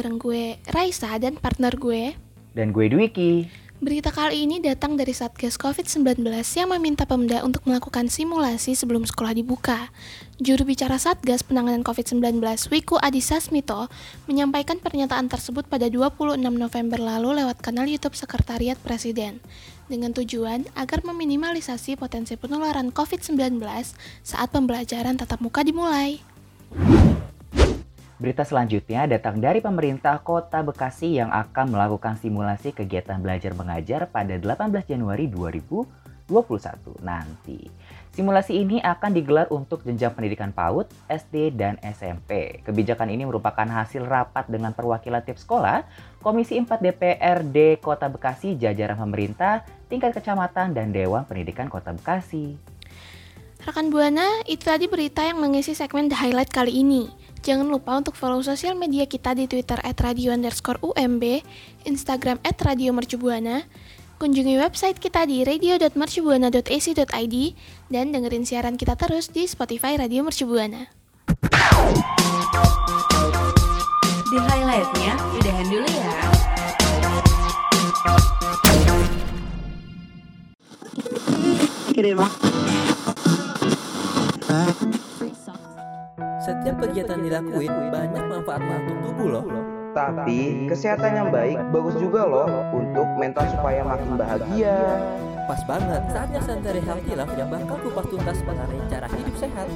Bareng gue Raisa dan partner gue. Dan gue Dwiki. Berita kali ini datang dari Satgas COVID-19 yang meminta Pemda untuk melakukan simulasi sebelum sekolah dibuka. Juru bicara Satgas Penanganan COVID-19 Wiku Adhisa Smito menyampaikan pernyataan tersebut pada 26 November lalu lewat kanal YouTube Sekretariat Presiden dengan tujuan agar meminimalisasi potensi penularan COVID-19 saat pembelajaran tatap muka dimulai. Berita selanjutnya datang dari pemerintah Kota Bekasi yang akan melakukan simulasi kegiatan belajar mengajar pada 18 Januari 2021 nanti. Simulasi ini akan digelar untuk jenjang pendidikan PAUD, SD, dan SMP. Kebijakan ini merupakan hasil rapat dengan perwakilan tiap sekolah, Komisi 4 DPRD Kota Bekasi, jajaran pemerintah, tingkat kecamatan, dan Dewan Pendidikan Kota Bekasi. Rekan Buana, itu tadi berita yang mengisi segmen The Highlight kali ini. Jangan lupa untuk follow sosial media kita di Twitter at radio underscore UMB, Instagram at radio mercubuana, kunjungi website kita di radio.mercubuana.ac.id, dan dengerin siaran kita terus di Spotify Radio Mercubuana. The Highlight-nya udahan dulu ya. Setiap kegiatan dilakuin banyak manfaatnya untuk tubuh loh. Tapi kesehatan yang baik bagus juga loh untuk mental supaya makin bahagia. Pas banget saatnya Santeri Healthy Life yang bakal kupas tuntas mengenai cara hidup sehat.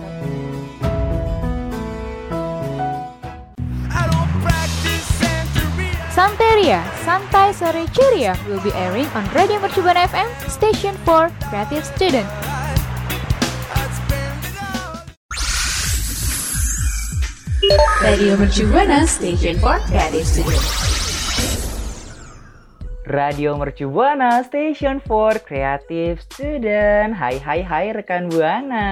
Santeria, Santai Sore Ceria will be airing on Radio Mercubuana FM, station for creative student. Radio Mercubuana Station for Creative Student. Radio Mercu Buana Station for Creative Student. Hai hai hai rekan Buana.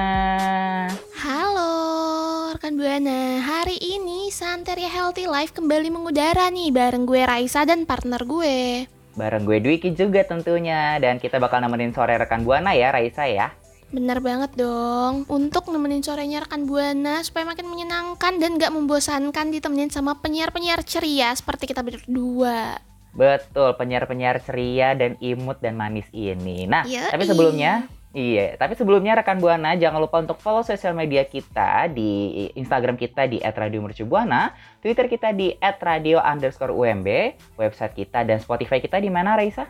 Halo rekan Buana, hari ini Santeria Healthy Life kembali mengudara nih bareng gue Raisa dan partner gue. Bareng gue Dwiki juga tentunya dan kita bakal nemenin sore rekan Buana ya Raisa ya. Bener banget dong, untuk nemenin sorenya rekan Buana supaya makin menyenangkan dan gak membosankan ditemenin sama penyiar-penyiar ceria seperti kita berdua. Betul, penyiar-penyiar ceria dan imut dan manis ini. Nah, Yoi. tapi sebelumnya Iya, tapi sebelumnya rekan Buana jangan lupa untuk follow sosial media kita di Instagram kita di @radiomercubuana, Twitter kita di @radio_umb, website kita dan Spotify kita di mana Raisa?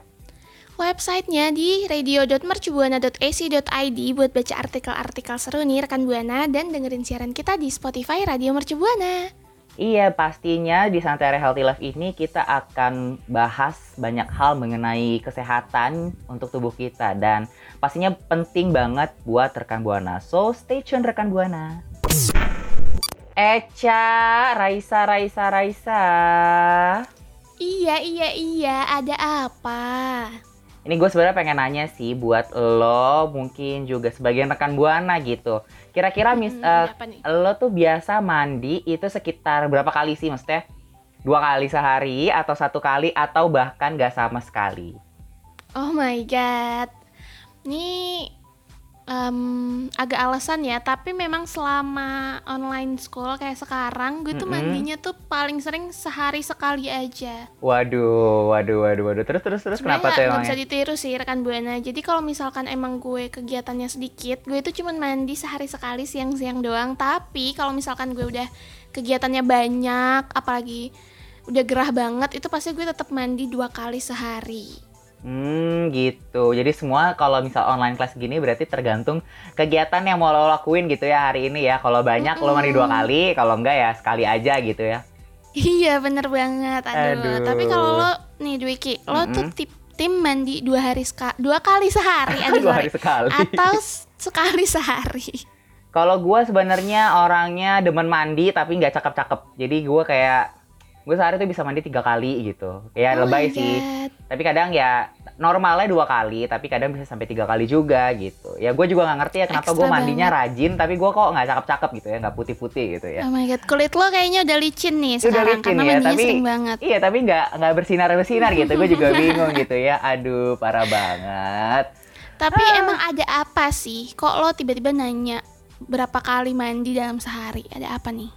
Websitenya di radio.mercubuana.ac.id buat baca artikel-artikel seru nih rekan Buana dan dengerin siaran kita di Spotify Radio Mercubuana. Iya, pastinya di Santai Healthy Life ini kita akan bahas banyak hal mengenai kesehatan untuk tubuh kita dan pastinya penting banget buat rekan Buana. So, stay tune rekan Buana. Eca, Raisa, Raisa, Raisa. Iya, iya, iya, ada apa? Ini gue sebenarnya pengen nanya sih buat lo, mungkin juga sebagian rekan Buana gitu. Kira-kira mis, Hmm, nih? lo tuh biasa mandi itu sekitar berapa kali sih maksudnya? Dua kali sehari atau satu kali atau bahkan gak sama sekali? Oh my god. Ini em, agak alasan ya, tapi memang selama online school kayak sekarang, gue tuh Mm-mm. mandinya tuh paling sering sehari sekali aja. Waduh, waduh, waduh, waduh. Terus, terus, terus kenapa tuh nggak bisa ditiru sih rekan buana. Jadi kalau misalkan emang gue kegiatannya sedikit, gue itu cuman mandi sehari sekali siang-siang doang. Tapi kalau misalkan gue udah kegiatannya banyak, apalagi udah gerah banget, itu pasti gue tetap mandi dua kali sehari. Hmm, gitu. Jadi semua kalau misal online class gini berarti tergantung kegiatan yang mau lo lakuin gitu ya hari ini ya. Kalau banyak lo mandi dua kali, kalau enggak ya sekali aja gitu ya. Iya bener banget. Aduh. Aduh. Tapi kalau lo nih Dwiki, lo tuh Mm-mm. tip- tim mandi dua hari seka dua kali sehari aduh, Dua hari sekali. atau sekali sehari Kalau gue sebenarnya orangnya demen mandi tapi nggak cakep-cakep. Jadi gue kayak gue sehari tuh bisa mandi tiga kali gitu. Ya Oh lebay sih. Tapi kadang ya normalnya dua kali, tapi kadang bisa sampai tiga kali juga gitu. Ya gue juga nggak ngerti ya kenapa gue mandinya rajin, tapi gue kok nggak cakep-cakep gitu ya, nggak putih-putih gitu ya. oh my god kulit lo kayaknya udah licin nih Udah sekarang licin karena ya, mandinya tapi- sering banget Iya tapi nggak nggak bersinar bersinar gitu. Gue juga bingung gitu ya. Aduh parah banget. tapi Ah. emang ada apa sih kok lo tiba-tiba nanya berapa kali mandi dalam sehari ada apa nih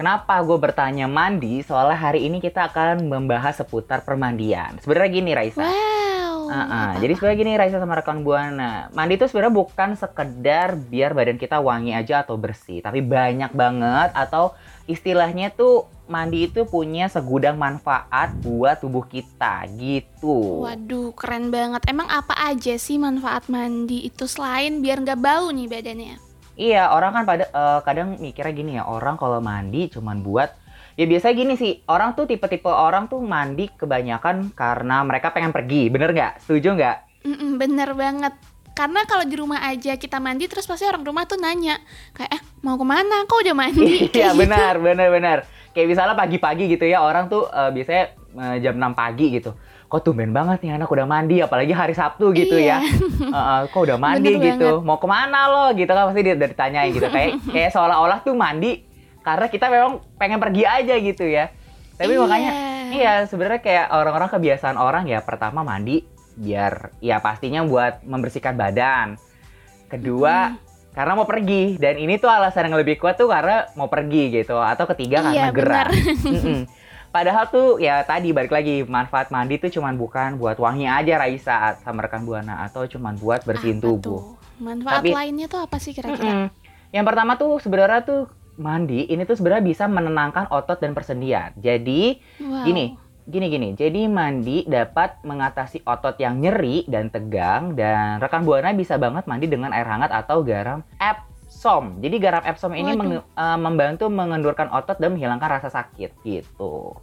Kenapa gue bertanya mandi? Soalnya hari ini kita akan membahas seputar permandian. Sebenarnya gini Raisa. wow ah. apa-apa. Jadi sebenarnya gini Raisa sama rekan Buana. Mandi itu sebenarnya bukan sekedar biar badan kita wangi aja atau bersih, tapi banyak banget atau istilahnya tuh mandi itu punya segudang manfaat buat tubuh kita gitu. Waduh, keren banget. Emang apa aja sih manfaat mandi itu selain biar nggak bau nih badannya? Iya, orang kan pada eh, kadang mikirnya gini ya, orang kalau mandi cuman buat ya biasanya gini sih, orang tuh tipe-tipe orang tuh mandi kebanyakan karena mereka pengen pergi, bener nggak? Setuju nggak? Mm-mm, bener banget. Karena kalau di rumah aja kita mandi terus pasti orang rumah tuh nanya kayak eh mau ke mana? Kok udah mandi? Iya gitu. benar, benar, benar. Kayak misalnya pagi-pagi gitu ya, orang tuh eh, biasanya eh, jam 6 pagi gitu. Kok tumben banget nih anak udah mandi, apalagi hari Sabtu gitu Iya. ya. Eh, kok udah mandi Bener gitu, mau ke mana lo gitu kan pasti dia udah ditanyain gitu. Kayak kayak seolah-olah tuh mandi karena kita memang pengen pergi aja gitu ya. Tapi Iya. makanya iya sebenarnya kayak orang-orang kebiasaan orang ya pertama mandi biar ya pastinya buat membersihkan badan. Kedua karena mau pergi dan ini tuh alasan yang lebih kuat tuh karena mau pergi gitu atau ketiga karena Iya, gerah. benar. Padahal tuh ya tadi balik lagi manfaat mandi tuh cuman bukan buat wangi aja Raisa sama rekan buana atau cuman buat bersihin Apa tubuh. tuh? Manfaat Tapi- lainnya tuh apa sih kira-kira? Mm-mm. Yang pertama tuh sebenarnya tuh mandi ini tuh sebenarnya bisa menenangkan otot dan persendian. Jadi Wow. gini, gini gini. Jadi mandi dapat mengatasi otot yang nyeri dan tegang dan rekan buana bisa banget mandi dengan air hangat atau garam Epsom. Jadi garam Epsom ini Waduh. menge- eh, membantu mengendurkan otot dan menghilangkan rasa sakit gitu.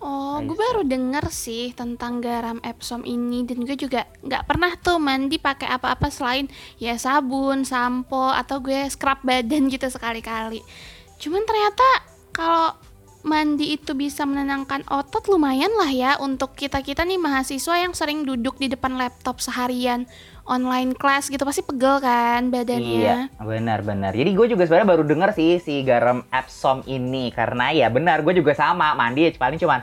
Oh, gue Raisa. baru denger sih tentang garam Epsom ini dan gue juga nggak pernah tuh mandi pakai apa-apa selain ya sabun, sampo atau gue scrub badan gitu sekali-kali. Cuman ternyata kalau mandi itu bisa menenangkan otot lumayan lah ya untuk kita-kita nih mahasiswa yang sering duduk di depan laptop seharian online class gitu pasti pegel kan badannya. Iya, benar-benar. Jadi gue juga sebenarnya baru denger sih si garam Epsom ini karena ya benar gue juga sama mandi paling cuman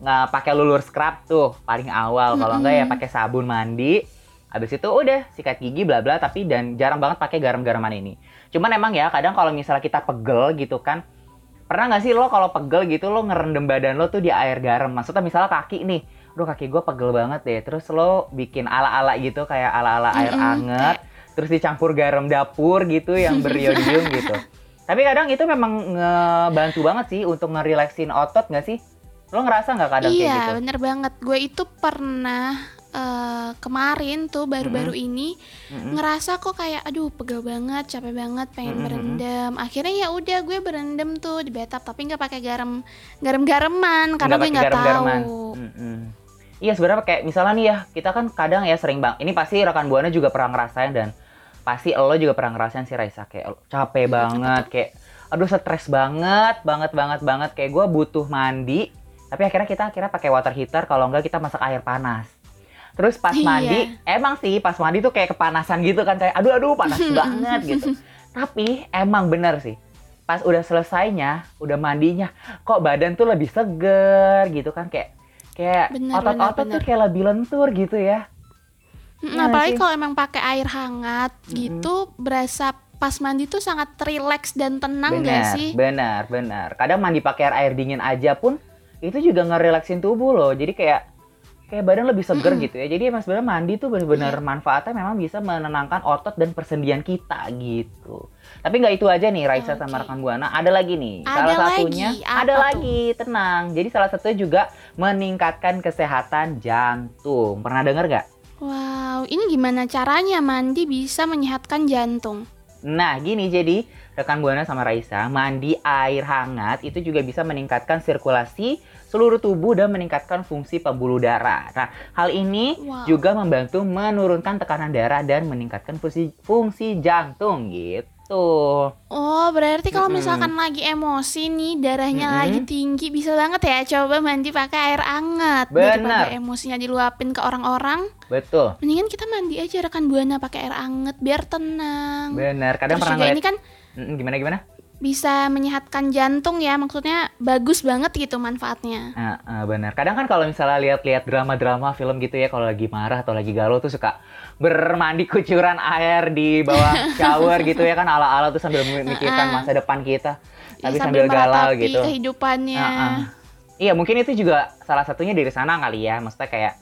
nggak pakai lulur scrub tuh paling awal kalau enggak ya pakai sabun mandi. Habis itu udah sikat gigi bla bla tapi dan jarang banget pakai garam-garaman ini. Cuman emang ya kadang kalau misalnya kita pegel gitu kan pernah nggak sih lo kalau pegel gitu lo ngerendam badan lo tuh di air garam maksudnya misalnya kaki nih aduh kaki gue pegel banget deh terus lo bikin ala-ala gitu kayak ala-ala air Mm-mm. anget terus dicampur garam dapur gitu yang beriodium gitu tapi kadang itu memang ngebantu banget sih untuk ngerileksin otot nggak sih lo ngerasa nggak kadang iya, kayak gitu bener banget. Gue itu pernah eh, kemarin tuh baru-baru ini Mm-mm. ngerasa kok kayak aduh pegel banget, capek banget, pengen Mm-mm. berendam. Akhirnya ya udah gue berendam tuh di bathtub tapi nggak pakai garam garam-garaman karena Nggak gue nggak tahu. Mm-mm. Iya sebenarnya kayak misalnya nih ya kita kan kadang ya sering bang ini pasti rekan buana juga pernah ngerasain dan pasti lo juga pernah ngerasain sih Raisa. Kayak capek banget kayak aduh stres banget banget banget banget. Kayak gue butuh mandi tapi akhirnya kita akhirnya pakai water heater kalau enggak kita masak air panas. Terus pas Iya. mandi emang sih pas mandi tuh kayak kepanasan gitu kan kayak aduh aduh panas banget gitu. Tapi emang bener sih pas udah selesainya udah mandinya kok badan tuh lebih seger gitu kan kayak kayak Bener, otot-otot bener, tuh kayak lebih lentur gitu ya. Iya apalagi kalau emang pakai air hangat gitu berasa pas mandi tuh sangat rileks dan tenang benar gak sih? benar benar. Kadang mandi pakai air dingin aja pun itu juga ngerelaksin tubuh loh. Jadi kayak kayak badan lebih seger gitu ya jadi emang sebenarnya mandi tuh benar-benar Iya. manfaatnya memang bisa menenangkan otot dan persendian kita gitu tapi nggak itu aja nih Raisa sama Oke. rekan buana ada lagi nih Ada salah lagi. satunya Apa ada tuh? lagi tenang jadi salah satunya juga meningkatkan kesehatan jantung pernah dengar nggak Wow, ini gimana caranya mandi bisa menyehatkan jantung? Nah, gini jadi rekan Buana sama Raisa, mandi air hangat itu juga bisa meningkatkan sirkulasi seluruh tubuh dan meningkatkan fungsi pembuluh darah. Nah, hal ini Wow. juga membantu menurunkan tekanan darah dan meningkatkan fungsi fungsi jantung gitu. Oh, berarti kalau misalkan lagi emosi nih, darahnya Mm-mm. lagi tinggi, bisa banget ya coba mandi pakai air hangat Benar. daripada emosinya diluapin ke orang-orang. Betul. Mendingan kita mandi aja rekan buana pakai air hangat biar tenang. Benar. Kadang Terus pernah juga ngeliat ini kan Mm, gimana gimana? Bisa menyehatkan jantung ya, maksudnya bagus banget gitu manfaatnya. Ah, ah, benar. Kadang kan kalau misalnya lihat-lihat drama-drama film gitu ya, kalau lagi marah atau lagi galau tuh suka bermandi kucuran air di bawah shower gitu ya kan ala-ala tuh sambil memikirkan Ah, ah. masa depan kita, Ya, tapi sambil, galau meratapi gitu. kehidupannya. Ah, ah. Iya, mungkin itu juga salah satunya dari sana kali ya. Maksudnya kayak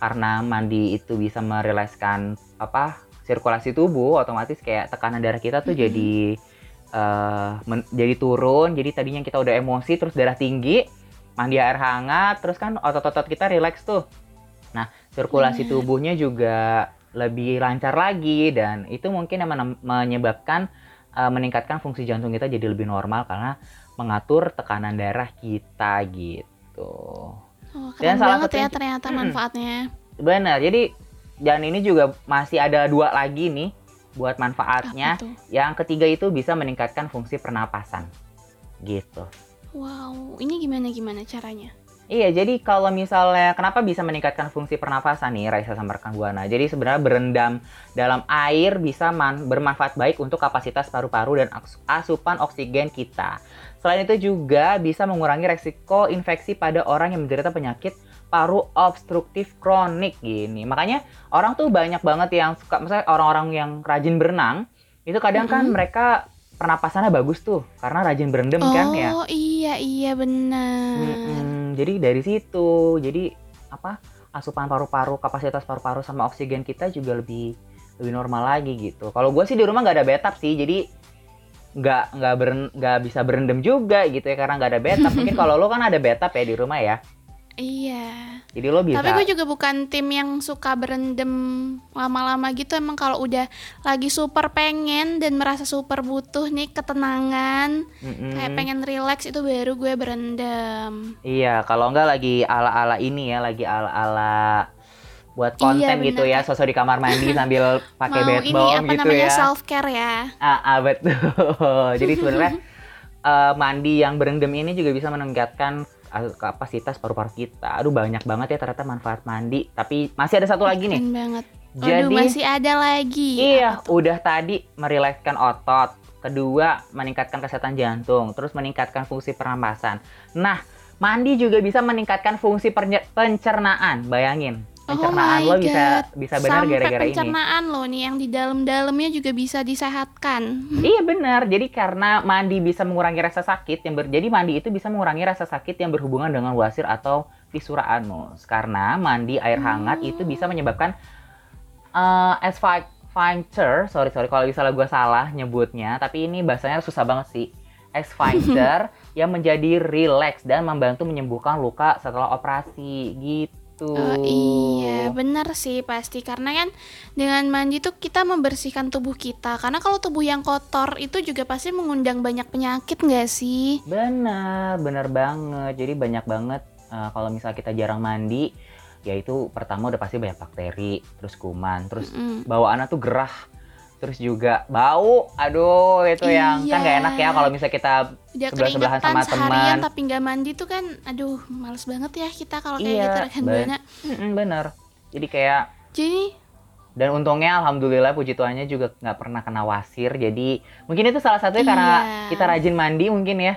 karena mandi itu bisa merilekskan apa sirkulasi tubuh, otomatis kayak tekanan darah kita tuh Mm-mm. jadi men- jadi turun. Jadi tadinya kita udah emosi terus darah tinggi, mandi air hangat, terus kan otot-otot kita rileks tuh. Nah, sirkulasi Bener. tubuhnya juga lebih lancar lagi dan itu mungkin yang menyebabkan eh, meningkatkan fungsi jantung kita jadi lebih normal karena mengatur tekanan darah kita gitu. Oh, Dan salah banget ya satunya- ternyata manfaatnya. Benar. Jadi dan ini juga masih ada dua lagi nih buat manfaatnya. Yang ketiga itu bisa meningkatkan fungsi pernapasan. Gitu. Wow, ini gimana gimana caranya? Iya, jadi kalau misalnya kenapa bisa meningkatkan fungsi pernapasan nih Raisa sama rekan Buana. Jadi sebenarnya berendam dalam air bisa man- bermanfaat baik untuk kapasitas paru-paru dan asupan oksigen kita. Selain itu juga bisa mengurangi resiko infeksi pada orang yang menderita penyakit paru obstruktif kronik gini. Makanya orang tuh banyak banget yang suka misalnya orang-orang yang rajin berenang itu kadang kan Mm-mm. mereka pernapasannya bagus tuh karena rajin berendam kan ya. Oh iya iya benar. Mm-mm, jadi dari situ, jadi apa asupan paru-paru, kapasitas paru-paru sama oksigen kita juga lebih lebih normal lagi gitu. Kalau gue sih di rumah nggak ada bathtub sih, jadi nggak nggak nggak bisa berendam juga gitu ya karena nggak ada bathtub. Mungkin kalau lo kan ada bathtub ya di rumah ya, Iya. jadi lo bisa. Tapi gue juga bukan tim yang suka berendam lama-lama gitu. Emang kalau udah lagi super pengen dan merasa super butuh nih ketenangan, Mm-mm. kayak pengen relax itu baru gue berendam. Iya, kalau nggak lagi ala-ala ini ya, lagi ala-ala buat konten Iya, gitu ya, sosok di kamar mandi sambil pakai bed ini apa gitu namanya ya. self care ya? Ah, ah, betul. Jadi sebenarnya eh, mandi yang berendam ini juga bisa meningkatkan kapasitas paru-paru kita. Aduh banyak banget ya ternyata manfaat mandi. Tapi masih ada satu lagi nih. Banget. Aduh, Jadi masih ada lagi. iya, udah tadi merilekskan otot. Kedua, meningkatkan kesehatan jantung. Terus meningkatkan fungsi pernapasan. Nah, mandi juga bisa meningkatkan fungsi pencernaan. Bayangin, pencernaan Oh lo bisa God. bisa benar gara-gara ini. pencernaan lo nih yang di dalam-dalamnya juga bisa disehatkan. Iya benar. Jadi karena mandi bisa mengurangi rasa sakit yang ber, jadi mandi itu bisa mengurangi rasa sakit yang berhubungan dengan wasir atau fisura anus. Karena mandi air hangat itu bisa menyebabkan eh sphincter, sorry sorry kalau misalnya gue salah nyebutnya, tapi ini bahasanya susah banget sih. Sphincter yang menjadi rileks dan membantu menyembuhkan luka setelah operasi gitu. Oh, iya, benar sih pasti karena kan dengan mandi tuh kita membersihkan tubuh kita. Karena kalau tubuh yang kotor itu juga pasti mengundang banyak penyakit nggak sih? Benar, benar banget. Jadi banyak banget eh, kalau misalnya kita jarang mandi, ya itu pertama udah pasti banyak bakteri, terus kuman, terus Mm-mm. bawaannya tuh gerah, terus juga bau. Aduh, itu yang kan nggak Iya. enak ya kalau misalnya kita Udah Sebelah-sebelahan keringetan sama teman. tapi nggak mandi tuh kan, aduh, males banget ya kita kalau kayak Iya, gitu rekan ben- buana. Mm-mm, bener. Jadi kayak Jadi dan untungnya alhamdulillah puji Tuhannya juga nggak pernah kena wasir. Jadi mungkin itu salah satunya karena Iya. kita rajin mandi mungkin ya.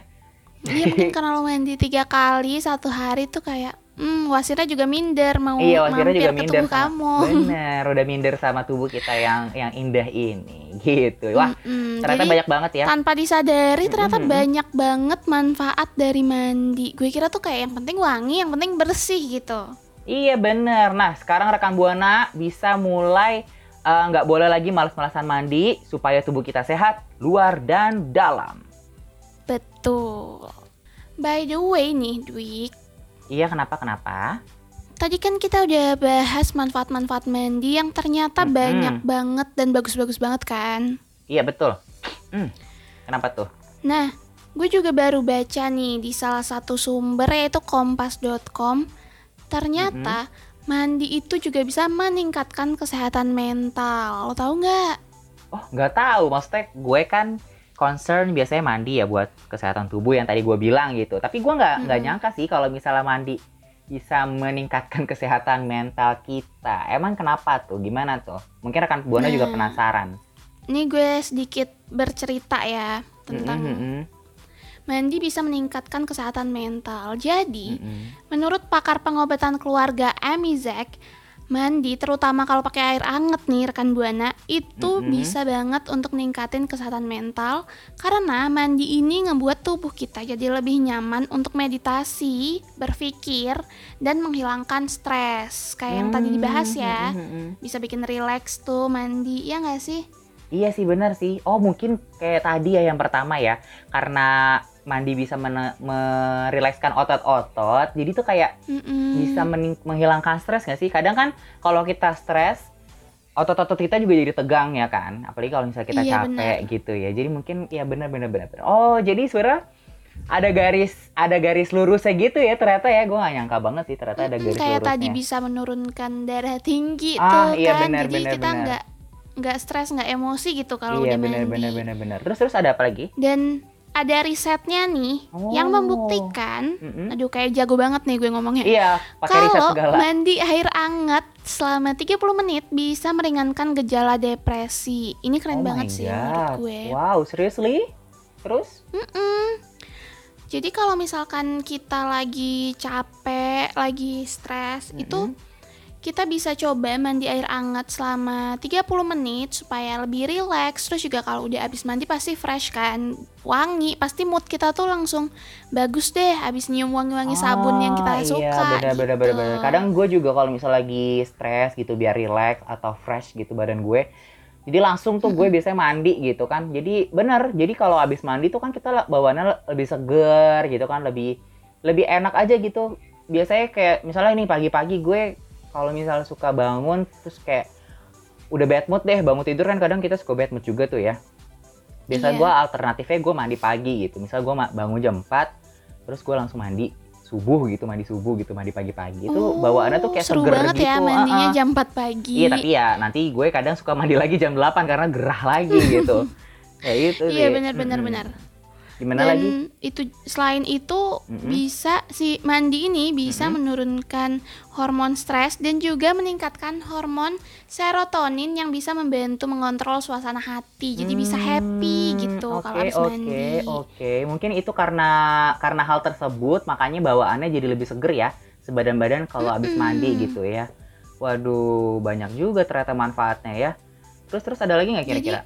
iya mungkin karena lo mandi tiga kali satu hari tuh kayak, hmm, wasirnya juga minder mau Iya, wasirnya mampir juga ke minder tubuh sama- kamu. Bener, udah minder sama tubuh kita yang yang indah ini, gitu. Wah, Mm-mm, ternyata jadi banyak banget ya. tanpa disadari ternyata Mm-mm. banyak banget manfaat dari mandi. Gue kira tuh kayak yang penting wangi, yang penting bersih gitu. Iya bener. Nah, sekarang rekan buana bisa mulai eh, nggak boleh lagi malas-malasan mandi supaya tubuh kita sehat, luar dan dalam. Betul. By the way nih, Dwik, Iya, kenapa kenapa? tadi kan kita udah bahas manfaat-manfaat mandi yang ternyata Mm-mm. banyak banget dan bagus-bagus banget kan. Iya betul. Hmm, kenapa tuh? Nah, gue juga baru baca nih di salah satu sumber yaitu kompas.com. Ternyata mandi itu juga bisa meningkatkan kesehatan mental. Lo tau nggak? Oh nggak tahu, maksudnya gue kan concern biasanya mandi ya buat kesehatan tubuh yang tadi gue bilang gitu. Tapi gue nggak nggak Hmm. nyangka sih kalau misalnya mandi bisa meningkatkan kesehatan mental kita. Emang kenapa tuh? Gimana tuh? Mungkin rekan buana juga Nah. penasaran. Ini gue sedikit bercerita ya tentang Mm-mm, mm-mm, mandi bisa meningkatkan kesehatan mental. Jadi, mm-mm. menurut pakar pengobatan keluarga Amizek, mandi terutama kalau pakai air anget nih rekan buana itu Mm-mm. bisa banget untuk ningkatin kesehatan mental karena mandi ini ngebuat tubuh kita jadi lebih nyaman untuk meditasi, berpikir dan menghilangkan stres kayak yang tadi dibahas ya. Mm, mm, mm, mm. Bisa bikin rileks tuh mandi, ya nggak sih? Iya sih benar sih. Oh mungkin kayak tadi ya yang pertama ya, karena mandi bisa merilekskan otot-otot, jadi tuh kayak Mm-mm. bisa mening- menghilangkan stres nggak sih? Kadang kan kalau kita stres, otot-otot kita juga jadi tegang ya kan, apalagi kalau misalnya kita Iya, capek gitu ya. Jadi mungkin ya benar-benar benar. Oh jadi sebenarnya ada garis ada garis lurusnya gitu ya ternyata ya gue gak nyangka banget sih ternyata ada garis kayak lurusnya. tadi bisa menurunkan darah tinggi Ah, tuh iya, kan benar, jadi benar, kita nggak nggak stres nggak emosi gitu kalau iya udah benar mandi benar benar benar. Terus terus ada apa lagi? dan ada risetnya nih yang Oh. membuktikan Mm-mm. aduh kayak jago banget nih gue ngomongnya Iya pakai riset kalau mandi air anget selama 30 menit bisa meringankan gejala depresi ini keren Oh banget sih menurut gue Wow, seriously? Terus? Mm-mm. Jadi kalau misalkan kita lagi capek, lagi stres, itu kita bisa coba mandi air hangat selama 30 menit supaya lebih rileks. Terus juga kalau udah habis mandi pasti fresh kan, wangi. Pasti mood kita tuh langsung bagus deh habis nyium wangi-wangi sabun yang kita Ah, suka. Iya, benar benar gitu. benar benar. Kadang gue juga kalau misal lagi stres gitu biar relax atau fresh gitu badan gue. Jadi langsung tuh gue biasanya mandi gitu kan. Jadi bener. Jadi kalau habis mandi tuh kan kita bawaannya le- lebih seger gitu kan, lebih lebih enak aja gitu. Biasanya kayak misalnya nih pagi-pagi gue kalau misal suka bangun terus kayak udah bad mood deh bangun tidur kan kadang kita suka bad mood juga tuh ya. Biasa Iya. gue alternatifnya gue mandi pagi gitu. Misal gue bangun jam 4 terus gue langsung mandi subuh gitu, mandi subuh gitu, mandi pagi-pagi. Itu Oh, bawaannya tuh kayak seru seger banget gitu. ya mandinya ah-ah. jam 4 pagi. Iya, tapi ya nanti gue kadang suka mandi lagi jam 8 karena gerah lagi gitu. ya itu Iya benar-benar Mm-mm. benar. Gimana Dan lagi? itu selain itu Mm-mm. bisa si mandi ini bisa Mm-mm. menurunkan hormon stres dan juga meningkatkan hormon serotonin yang bisa membantu mengontrol suasana hati. Jadi bisa happy Hmm, gitu Oke, kalau habis oke, mandi. oke. Mungkin itu karena karena hal tersebut makanya bawaannya jadi lebih seger ya sebadan-badan kalau habis mandi Mm-mm. gitu ya. Waduh, banyak juga ternyata manfaatnya ya. Terus terus ada lagi nggak kira-kira?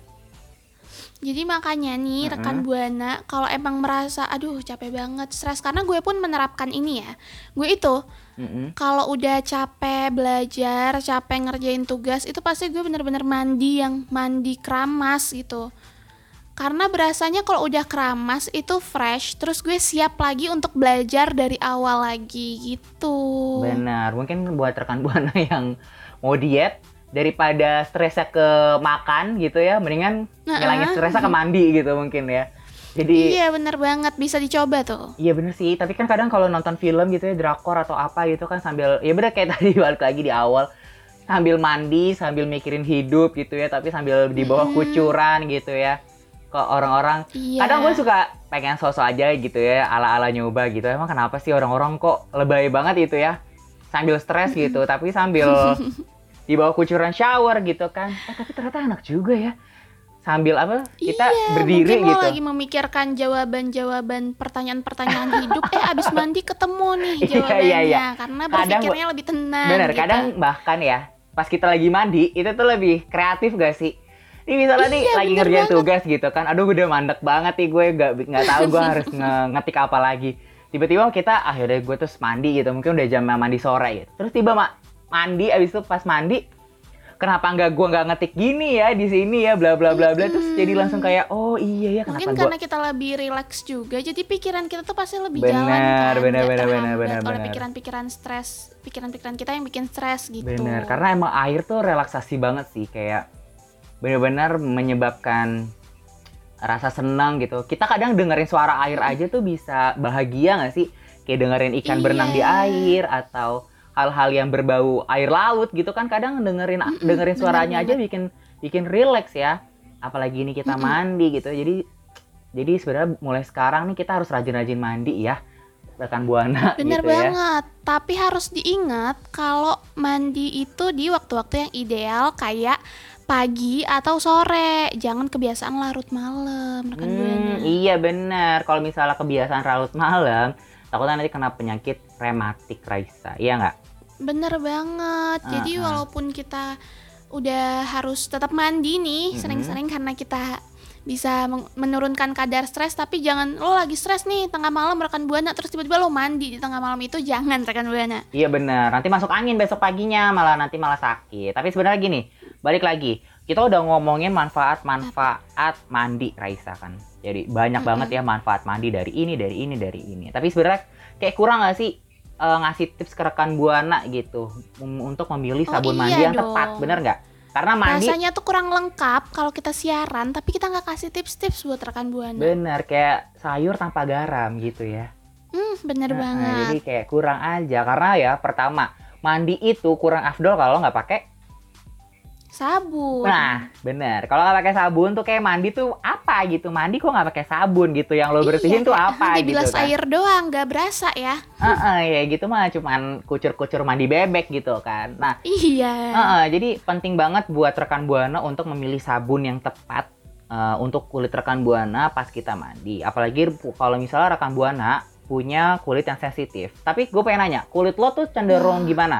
Jadi makanya nih rekan buana kalau emang merasa aduh capek banget stres karena gue pun menerapkan ini ya. Gue itu Mm-mm. kalau udah capek belajar, capek ngerjain tugas, itu pasti gue bener-bener mandi yang mandi keramas gitu. Karena berasanya kalau udah keramas itu fresh, terus gue siap lagi untuk belajar dari awal lagi gitu. Benar, mungkin buat rekan buana yang mau diet daripada stresnya ke makan gitu ya, mendingan Nah, ngilangin stresnya ke mandi gitu mungkin ya. Jadi Iya bener banget, bisa dicoba tuh. Iya bener sih, tapi kan kadang kalau nonton film gitu ya, drakor atau apa gitu kan sambil, ya bener kayak tadi balik lagi di awal, sambil mandi, sambil mikirin hidup gitu ya, tapi sambil di bawah Mm-mm. kucuran gitu ya. Ke orang-orang, Iya. kadang gue suka pengen sosok aja gitu ya, ala-ala nyoba gitu. Emang kenapa sih orang-orang kok lebay banget itu ya? Sambil stres gitu, tapi sambil di bawah kucuran shower gitu kan. Eh tapi ternyata enak juga ya. Sambil apa? Kita Iya, berdiri mungkin lo gitu. lagi memikirkan jawaban-jawaban pertanyaan-pertanyaan hidup, eh abis mandi ketemu nih Iya, jawabannya, iya, iya. karena Kadang berpikirnya lebih tenang. Bener, gitu. kadang bahkan ya pas kita lagi mandi itu tuh lebih kreatif gak sih? Ini misalnya nih Iya, lagi ngerjain banget. tugas gitu kan, aduh udah mandek banget nih gue nggak nggak tahu gue harus nge- ngetik apa lagi. Tiba-tiba kita ah yaudah gue terus mandi gitu, mungkin udah jam mandi sore gitu. Terus tiba mak mandi abis itu pas mandi kenapa nggak gue nggak ngetik gini ya di sini ya bla bla bla bla terus jadi langsung kayak oh iya ya kenapa Mungkin gue karena kita lebih rileks juga, jadi pikiran kita tuh pasti lebih Bener, jalan kan, bener, nggak bener, bener, bener, oleh pikiran-pikiran stres, pikiran-pikiran kita yang bikin stres gitu. Bener, karena emang air tuh relaksasi banget sih kayak benar-benar menyebabkan rasa senang gitu. Kita kadang dengerin suara air aja tuh bisa bahagia nggak sih? Kayak dengerin ikan berenang di Iya. air atau hal-hal yang berbau air laut gitu kan kadang dengerin Mm-mm, dengerin benar suaranya aja bikin bikin relax ya. Apalagi ini kita Mm-mm. mandi gitu. Jadi jadi sebenarnya mulai sekarang nih kita harus rajin-rajin mandi ya. Rekan Buana Bener gitu ya. banget, tapi harus diingat kalau mandi itu di waktu-waktu yang ideal kayak pagi atau sore. Jangan kebiasaan larut malam, rekan Buana. Hmm, iya benar. Kalau misalnya kebiasaan larut malam, takutnya nanti kena penyakit rematik Raisa. Iya nggak? Bener banget. Jadi Ah, walaupun kita udah harus tetap mandi nih sering-sering karena kita bisa menurunkan kadar stres tapi jangan lo lagi stres nih tengah malam rekan buana terus tiba-tiba lo mandi di tengah malam itu jangan rekan buana Iya benar. Nanti masuk angin besok paginya, malah nanti malah sakit. Tapi sebenarnya gini, balik lagi. Kita udah ngomongin manfaat-manfaat mandi Raisa kan. Jadi banyak Mm-mm. banget ya manfaat mandi dari ini, dari ini, dari ini. Tapi sebenarnya kayak kurang nggak sih eh, ngasih tips ke rekan buana gitu um, untuk memilih Oh, sabun iya mandi yang tepat, dong. bener nggak? Karena mandi rasanya tuh kurang lengkap kalau kita siaran tapi kita nggak kasih tips-tips buat rekan buana bener kayak sayur tanpa garam gitu ya. hmm bener Nah, banget jadi kayak kurang aja karena ya pertama mandi itu kurang afdol kalau nggak pakai. Sabun Nah, bener. Kalau nggak pakai sabun tuh kayak mandi tuh apa gitu? Mandi kok nggak pakai sabun gitu? Yang lo bersihin Iya, tuh apa gitu dibilas kan? air doang nggak berasa ya Heeh, ya gitu mah cuman kucur-kucur mandi bebek gitu kan. Nah, iya heeh, jadi penting banget buat rekan buana untuk memilih sabun yang tepat eh, untuk kulit rekan buana pas kita mandi. Apalagi kalau misalnya rekan buana punya kulit yang sensitif. Tapi gue pengen nanya, kulit lo tuh cenderung Wah. gimana?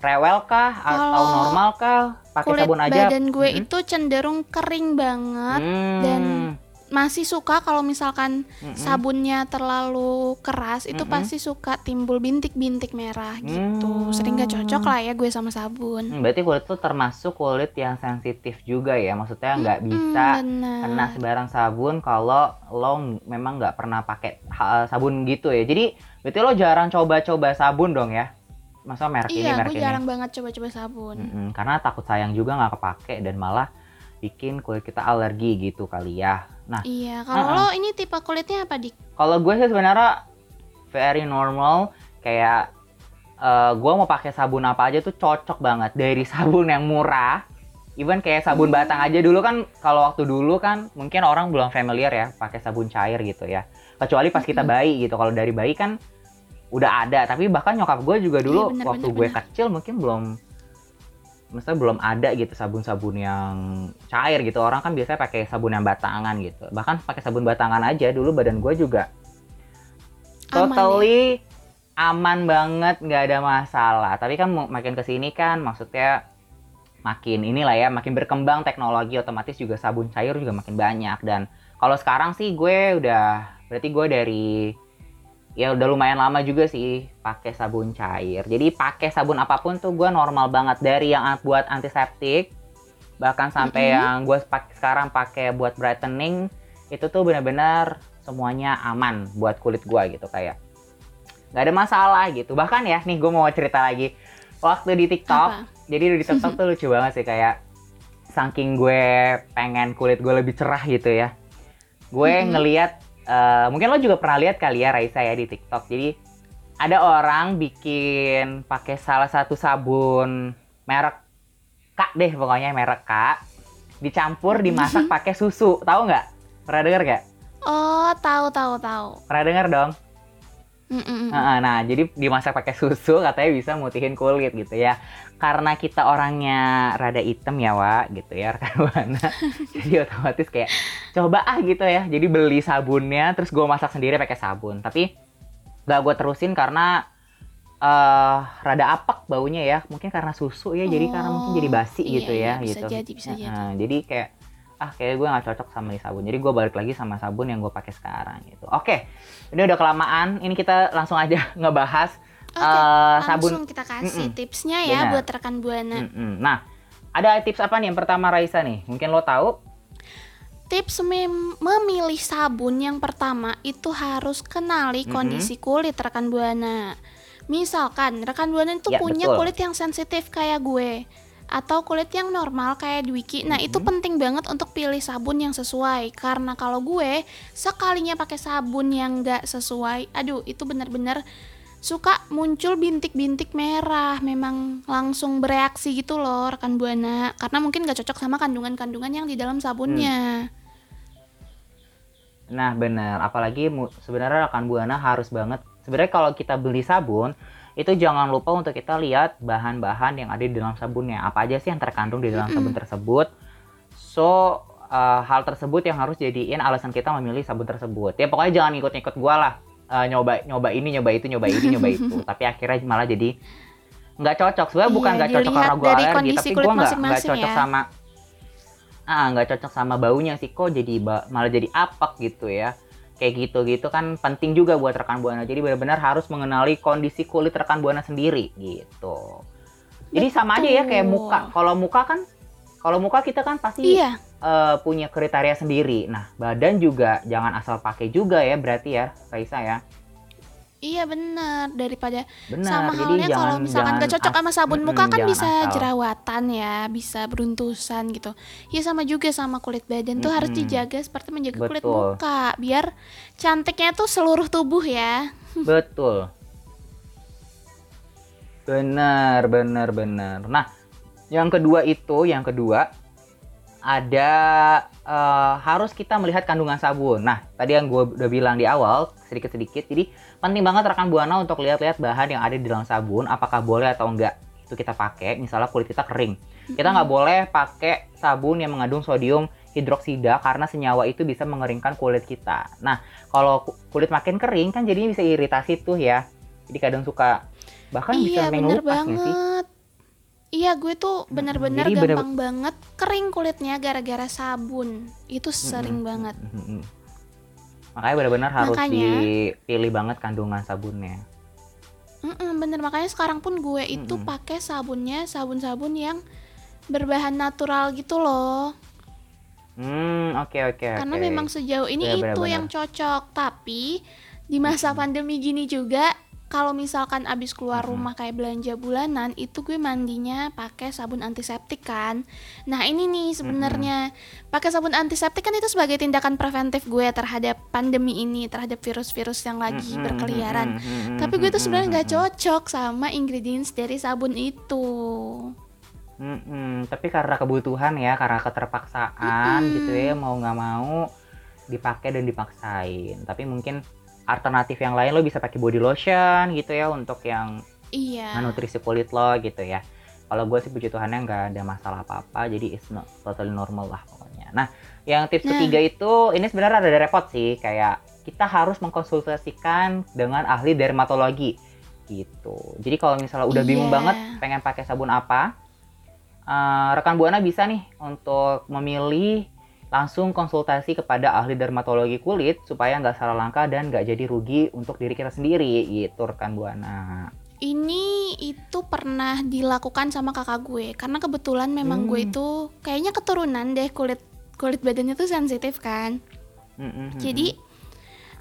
Rewel kah atau Kalau normal kah? Pakai sabun aja? badan gue Mm-mm. itu cenderung kering banget Hmm, dan- masih suka kalau misalkan mm-mm. sabunnya terlalu keras itu Mm-mm. pasti suka timbul bintik-bintik merah gitu Hmm. sering gak cocok lah ya gue sama sabun Hmm, berarti kulit tuh termasuk kulit yang sensitif juga ya. Maksudnya nggak Mm-mm, bisa bener. kena sembarang sabun kalau lo ng- memang nggak pernah pakai sabun gitu ya. Jadi berarti lo jarang coba-coba sabun dong ya? Masa merek ini iya merek gue ini? jarang banget coba-coba sabun Mm-mm, karena takut sayang juga nggak kepake dan malah bikin kulit kita alergi gitu kali ya. Nah, iya kalau Uh-uh. lo ini tipe kulitnya apa dik kalau gue sih sebenarnya very normal kayak eh gue mau pakai sabun apa aja tuh cocok banget dari sabun yang murah even kayak sabun Hmm. batang aja dulu kan kalau waktu dulu kan mungkin orang belum familiar ya pakai sabun cair gitu ya kecuali pas kita bayi gitu kalau dari bayi kan udah ada. Tapi bahkan nyokap gue juga dulu Iya, bener, waktu bener, gue bener. kecil mungkin belum maksudnya belum ada gitu sabun-sabun yang cair gitu. Orang kan biasanya pakai sabun yang batangan gitu. Bahkan pakai sabun batangan aja. Dulu badan gue juga Aman ya? totally aman banget nggak ada masalah. Tapi kan makin ke sini kan maksudnya makin inilah ya makin berkembang teknologi otomatis juga sabun cair juga makin banyak. Dan kalau sekarang sih gue udah berarti gue dari ya udah lumayan lama juga sih pakai sabun cair jadi pakai sabun apa pun tuh gue normal banget dari yang buat antiseptik bahkan sampai Mm-mm. yang gue pakai sekarang pakai buat brightening itu tuh benar-benar semuanya aman buat kulit gue gitu kayak nggak ada masalah gitu bahkan ya nih gue mau cerita lagi waktu di TikTok Apa? jadi di TikTok tuh lucu banget sih kayak saking gue pengen kulit gue lebih cerah gitu ya gue Mm-mm. ngeliat eh, mungkin lo juga pernah lihat kali ya Raisa ya di TikTok. Jadi ada orang bikin pakai salah satu sabun merek K deh pokoknya merek K dicampur dimasak pakai susu. Tahu nggak? Pernah denger gak oh tahu tahu tahu. Pernah denger dong Mm-mm. Nah, jadi dimasak pakai susu katanya bisa mutihin kulit gitu ya. Karena kita orangnya rada hitam ya, Wak, gitu ya, rekan Buana. jadi otomatis kayak coba ah gitu ya. Jadi beli sabunnya, terus gue masak sendiri pakai sabun. Tapi gak gue terusin karena eh rada apek baunya ya. Mungkin karena susu ya, jadi karena mungkin jadi basi iya, gitu iya, ya, bisa gitu. jadi, bisa jadi. Jadi kayak ah kayak gue nggak cocok sama sabun. Jadi gue balik lagi sama sabun yang gue pakai sekarang gitu. Oke, ini udah kelamaan. Ini kita langsung aja ngebahas Oke, eh, sabun. langsung kita kasih Mm-mm. tipsnya ya Benar. buat rekan buana Mm-mm. Nah, ada tips apa nih? Yang pertama Raisa nih, mungkin lo tahu? Tips mem- memilih sabun yang pertama itu harus kenali kondisi kulit rekan buana. Misalkan rekan buana itu Ya, punya betul. kulit yang sensitif kayak gue. Atau kulit yang normal kayak Dwiki. Nah, itu penting banget untuk pilih sabun yang sesuai karena kalau gue sekalinya pakai sabun yang nggak sesuai, aduh itu bener-bener suka muncul bintik-bintik merah memang langsung bereaksi gitu loh rekan buana karena mungkin gak cocok sama kandungan-kandungan yang di dalam sabunnya Nah, benar. Apalagi sebenarnya rekan Buana harus banget. Sebenarnya kalau kita beli sabun, itu jangan lupa untuk kita lihat bahan-bahan yang ada di dalam sabunnya. Apa aja sih yang terkandung di dalam sabun tersebut. So, uh, hal tersebut yang harus jadiin alasan kita memilih sabun tersebut. Ya pokoknya jangan ikut-ikut gua lah. Uh, nyoba nyoba ini, nyoba itu, nyoba ini, nyoba itu. Tapi akhirnya malah jadi nggak cocok. Sebenarnya Iya, bukan nggak cocok karena gua dari alergi, tapi gua nggak nggak cocok ya. sama ah nggak cocok sama baunya sih kok jadi ba- malah jadi apak gitu ya kayak gitu gitu kan penting juga buat rekan buana. Jadi benar-benar harus mengenali kondisi kulit rekan buana sendiri gitu. Jadi sama aja ya kayak Betul. muka kalau muka kan kalau muka kita kan pasti iya. eh, punya kriteria sendiri. Nah badan juga jangan asal pakai juga ya berarti ya Raisa ya iya bener daripada benar sama jadi halnya kalau misalkan jangan gak cocok sama sabun muka kan bisa asal. jerawatan ya bisa beruntusan gitu ya sama juga sama kulit badan tuh harus dijaga seperti menjaga kulit Betul. muka biar cantiknya tuh seluruh tubuh ya Betul. Benar, benar, benar. Nah, yang kedua itu, yang kedua ada eh, harus kita melihat kandungan sabun. Nah, tadi yang gue udah bilang di awal sedikit-sedikit. Jadi penting banget rekan buana untuk lihat-lihat bahan yang ada di dalam sabun, apakah boleh atau enggak itu kita pakai. Misalnya kulit kita kering, kita nggak boleh pakai sabun yang mengandung sodium hidroksida karena senyawa itu bisa mengeringkan kulit kita. Nah, kalau ku- kulit makin kering kan jadinya bisa iritasi tuh ya. Jadi kadang suka bahkan bisa iya sampai bener ngelupas nggak sih? banget iya gue tuh bener-bener jadi bener- gampang banget kering kulitnya gara-gara sabun itu sering banget Mhm. Makanya benar-benar harus Makanya- dipilih banget kandungan sabunnya. Mm-mm, bener makanya sekarang pun gue itu pakai sabunnya sabun-sabun yang berbahan natural gitu loh Hmm, oke oke karena oke. memang sejauh ini Iya, itu benar-benar. yang cocok tapi di masa pandemi gini juga kalau misalkan abis keluar Mm-mm. rumah kayak belanja bulanan itu gue mandinya pakai sabun antiseptik kan. Nah ini nih sebenarnya. Pakai sabun antiseptik kan itu sebagai tindakan preventif gue terhadap pandemi ini terhadap virus-virus yang lagi Mhm, berkeliaran. Mhm, tapi gue tuh sebenarnya nggak cocok sama ingredients dari sabun itu. Mm-mm, tapi karena kebutuhan ya, karena keterpaksaan Mm-mm. gitu ya, mau nggak mau dipakai dan dipaksain. Tapi mungkin alternatif yang lain lo bisa pakai body lotion gitu ya untuk yang iya nutrisi kulit lo gitu ya. Kalau gue sih puji Tuhannya nggak ada masalah apa-apa, jadi it's not totally normal lah pokoknya. Nah, yang tips Nah. ketiga itu ini sebenarnya ada repot sih, kayak kita harus mengkonsultasikan dengan ahli dermatologi gitu. Jadi kalau misalnya udah bingung Iya. banget pengen pakai sabun apa, eh, rekan buana bisa nih untuk memilih langsung konsultasi kepada ahli dermatologi kulit supaya nggak salah langkah dan nggak jadi rugi untuk diri kita sendiri gitu rekan buana. Ini itu pernah dilakukan sama kakak gue karena kebetulan memang gue Hmm. itu kayaknya keturunan deh kulit kulit badannya tuh sensitif kan. Mm-mm, Jadi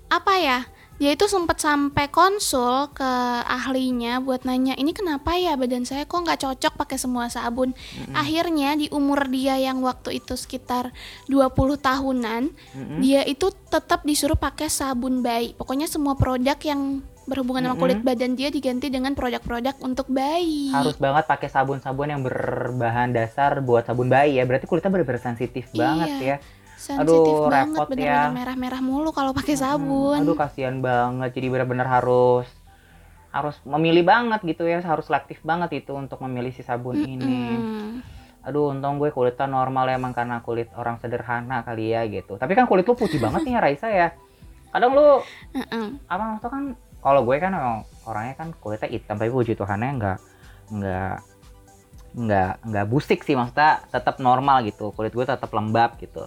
apa ya? Dia itu sempat sampai konsul ke ahlinya buat nanya ini kenapa ya badan saya kok nggak cocok pakai semua sabun. Akhirnya di umur dia yang waktu itu sekitar 20 tahunan, mm-mm. dia itu tetap disuruh pakai sabun bayi. Pokoknya semua produk yang berhubungan sama kulit badan dia diganti dengan produk-produk untuk bayi. harus banget pakai sabun-sabun yang berbahan dasar buat sabun bayi ya. Berarti kulitnya benar-benar sensitif Iya. banget ya. Sensitif aduh, banget, repot bener-bener ya. merah-merah mulu kalau pakai Mm-mm. sabun. Aduh kasihan banget. Jadi benar-benar harus harus memilih banget gitu ya. Harus selektif banget itu untuk memilih si sabun ini. Mm-mm. Aduh, untung gue kulitnya normal emang karena kulit orang sederhana kali ya gitu. Tapi kan kulit lu putih banget nih ya Raisa ya. Kadang lu Mm-mm. apa maksudnya kan kalau gue kan emang orangnya kan kulitnya hitam tapi puji Tuhannya nggak nggak nggak nggak busik sih maksudnya tetap normal gitu kulit gue tetap lembab gitu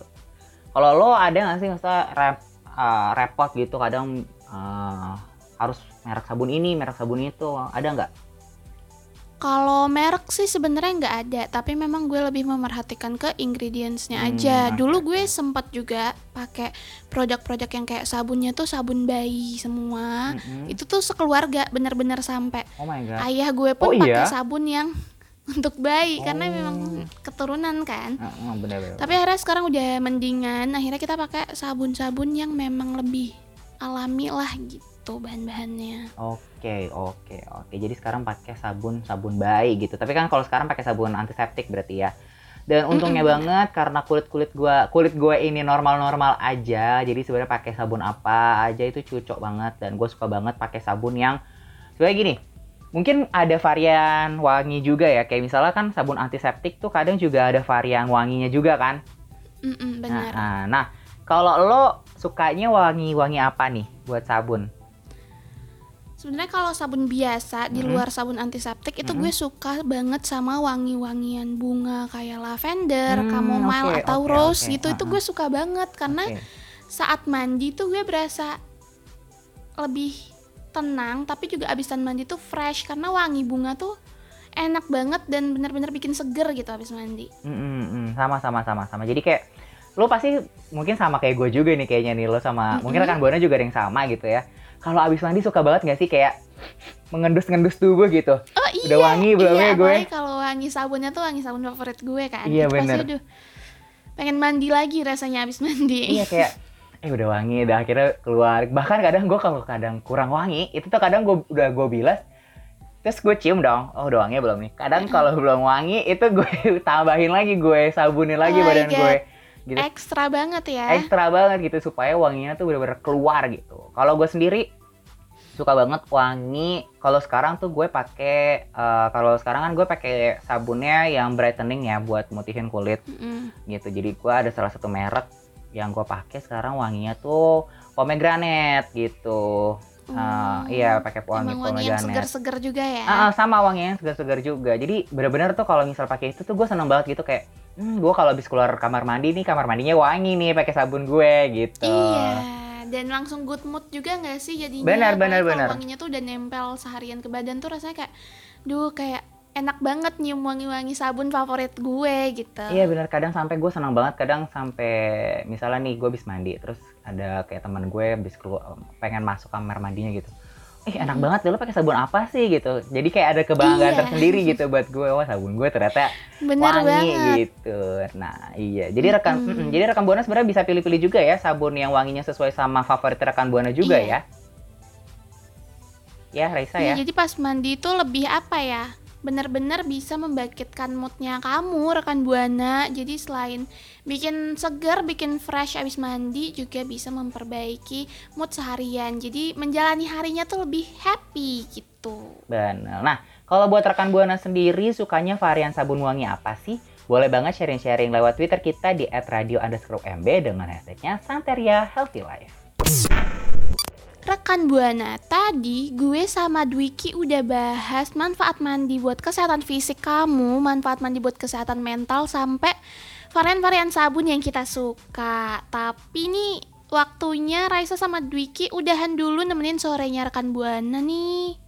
kalau lo ada nggak sih maksudnya rep, eh, repot gitu kadang eh, harus merek sabun ini merek sabun itu ada nggak Kalau merek sih sebenarnya nggak ada, tapi memang gue lebih memerhatikan ke ingredientsnya Hmm, aja. oke, Dulu gue sempat juga pakai produk-produk yang kayak sabunnya tuh sabun bayi semua. Mm-mm. Itu tuh sekeluarga bener-bener sampai oh my god ayah gue pun Oh, pakai iya? sabun yang untuk bayi karena Oh. memang keturunan kan. Heeh, bener-bener. Tapi akhirnya sekarang udah mendingan. Akhirnya kita pakai sabun-sabun yang memang lebih alami lah gitu bahan-bahannya. Oke, oke, oke. Jadi sekarang pakai sabun sabun bayi gitu. Tapi kan kalau sekarang pakai sabun antiseptik berarti ya. Dan untungnya Mm-mm, banget karena kulit kulit gua kulit gue ini normal normal aja. Jadi sebenarnya pakai sabun apa aja itu cocok banget dan gue suka banget pakai sabun yang sebenarnya gini. Mungkin ada varian wangi juga ya. Kayak misalnya kan sabun antiseptik tuh kadang juga ada varian wanginya juga kan. Mm-mm, Nah, benar. nah, nah, kalau lo sukanya wangi-wangi apa nih buat sabun? Sebenarnya kalau sabun biasa di Mm-mm. luar sabun antiseptik itu Mm-mm. gue suka banget sama wangi-wangian bunga kayak lavender, Hmm, chamomile oke, atau oke, rose oke. gitu. Itu Ha-ha. gue suka banget karena Oke. saat mandi tuh gue berasa lebih tenang tapi juga abisan mandi tuh fresh karena wangi bunga tuh enak banget dan bener-bener bikin seger gitu abis mandi. Mm, mm, mm. sama sama sama sama. Jadi kayak lo pasti mungkin sama kayak gue juga nih kayaknya nih lo sama Mm-mm. mungkin rekan buana juga ada yang sama gitu ya. Kalau abis mandi suka banget gak sih kayak mengendus-ngendus tubuh gitu? Oh iya. Udah wangi belum iya, ya gue? kalau wangi sabunnya tuh wangi sabun favorit gue kan. Iya, Itu pasti bener. aduh, pengen mandi lagi rasanya abis mandi. Iya kayak eh udah wangi udah akhirnya keluar. Bahkan kadang gue kalau kadang kurang wangi itu tuh kadang gue udah gue bilas terus gue cium dong oh udah wangi belum nih kadang kalau belum wangi itu gue tambahin lagi gue sabunin lagi Oh badan God. gue gitu Ekstra banget ya. ekstra banget gitu supaya wanginya tuh bener-bener keluar gitu. Kalau gue sendiri suka banget wangi. Kalau sekarang tuh gue pakai eh, kalau sekarang kan gue pakai sabunnya yang brightening ya buat mutihin kulit Mm-mm. gitu. Jadi gue ada salah satu merek yang gue pakai sekarang wanginya tuh pomegranate gitu. Eh, Oh. iya pakai wangi Emang wangi yang pomegranate. seger-seger juga ya. Ah, ah, sama wanginya yang segar-segar juga. Jadi bener-bener tuh kalau misal pakai itu tuh gue seneng banget gitu kayak, hmm, gue kalau habis keluar kamar mandi nih kamar mandinya wangi nih pakai sabun gue gitu. Iya, dan langsung good mood juga nggak sih jadinya? Benar, benar, benar. Wanginya tuh udah nempel seharian ke badan tuh rasanya kayak, duh kayak enak banget nyium wangi-wangi sabun favorit gue gitu. Iya bener kadang sampai gue seneng banget kadang sampai misalnya nih gue habis mandi terus ada kayak teman gue habis keluar pengen masuk kamar mandinya gitu. Eh enak banget deh lo pakai sabun apa sih gitu. Jadi kayak ada kebanggaan Iya. tersendiri gitu buat gue wah sabun gue ternyata Bener wangi banget. gitu. Nah iya jadi rekan mm-mm. jadi rekan buana sebenarnya bisa pilih-pilih juga ya sabun yang wanginya sesuai sama favorit rekan buana juga Iya. ya. Ya Raisa Iya, ya. jadi pas mandi itu lebih apa ya? Bener-bener bisa membangkitkan moodnya kamu rekan buana. Jadi selain bikin segar, bikin fresh abis mandi juga bisa memperbaiki mood seharian. Jadi menjalani harinya tuh lebih happy gitu. Benar. Nah, kalau buat rekan Buana sendiri sukanya varian sabun wangi apa sih? Boleh banget sharing-sharing lewat Twitter kita di @radio underscore MB dengan hashtagnya Santeria Healthy Life. Rekan Buana, tadi gue sama Dwiki udah bahas manfaat mandi buat kesehatan fisik kamu, manfaat mandi buat kesehatan mental, sampai varian-varian sabun yang kita suka. Tapi nih, waktunya Raisa sama Dwiki udahan dulu nemenin sorenya rekan Buana nih.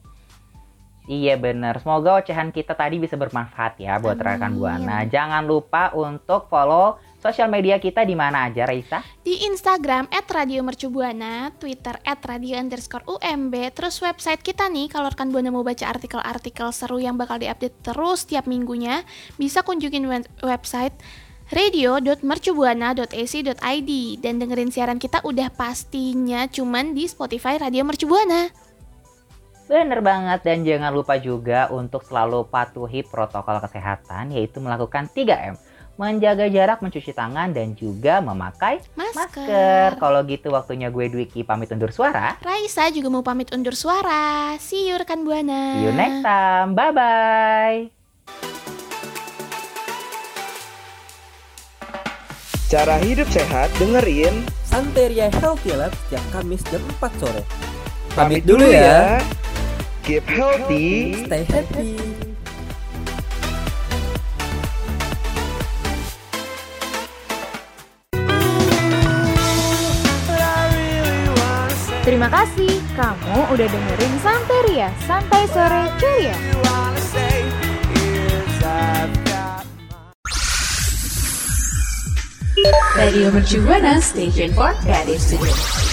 Iya bener, semoga ocehan kita tadi bisa bermanfaat ya buat Amin. rekan Buana. Jangan lupa untuk follow sosial media kita di mana aja, Raisa? Di Instagram @radiomercubuana, Twitter @radio underscore UMB, terus website kita nih kalau rekan Buana mau baca artikel-artikel seru yang bakal diupdate terus tiap minggunya, bisa kunjungin web- website radio.mercubuana.ac.id dan dengerin siaran kita udah pastinya cuman di Spotify Radio Mercubuana. Bener banget dan jangan lupa juga untuk selalu patuhi protokol kesehatan yaitu melakukan 3M. Menjaga jarak, mencuci tangan, dan juga memakai Masker. masker. Kalau gitu waktunya gue Dwiki pamit undur suara. Raisa juga mau pamit undur suara. See you rekan Buana. See you next time. Bye-bye. Cara hidup sehat dengerin Santeria Healthy Lab setiap Kamis jam 4 sore. Pamit dulu ya. Keep healthy Stay happy. Terima kasih kamu udah dengerin Santeria, Santai Sore Ceria. Radio Mercu Buana Station for Creative Studio.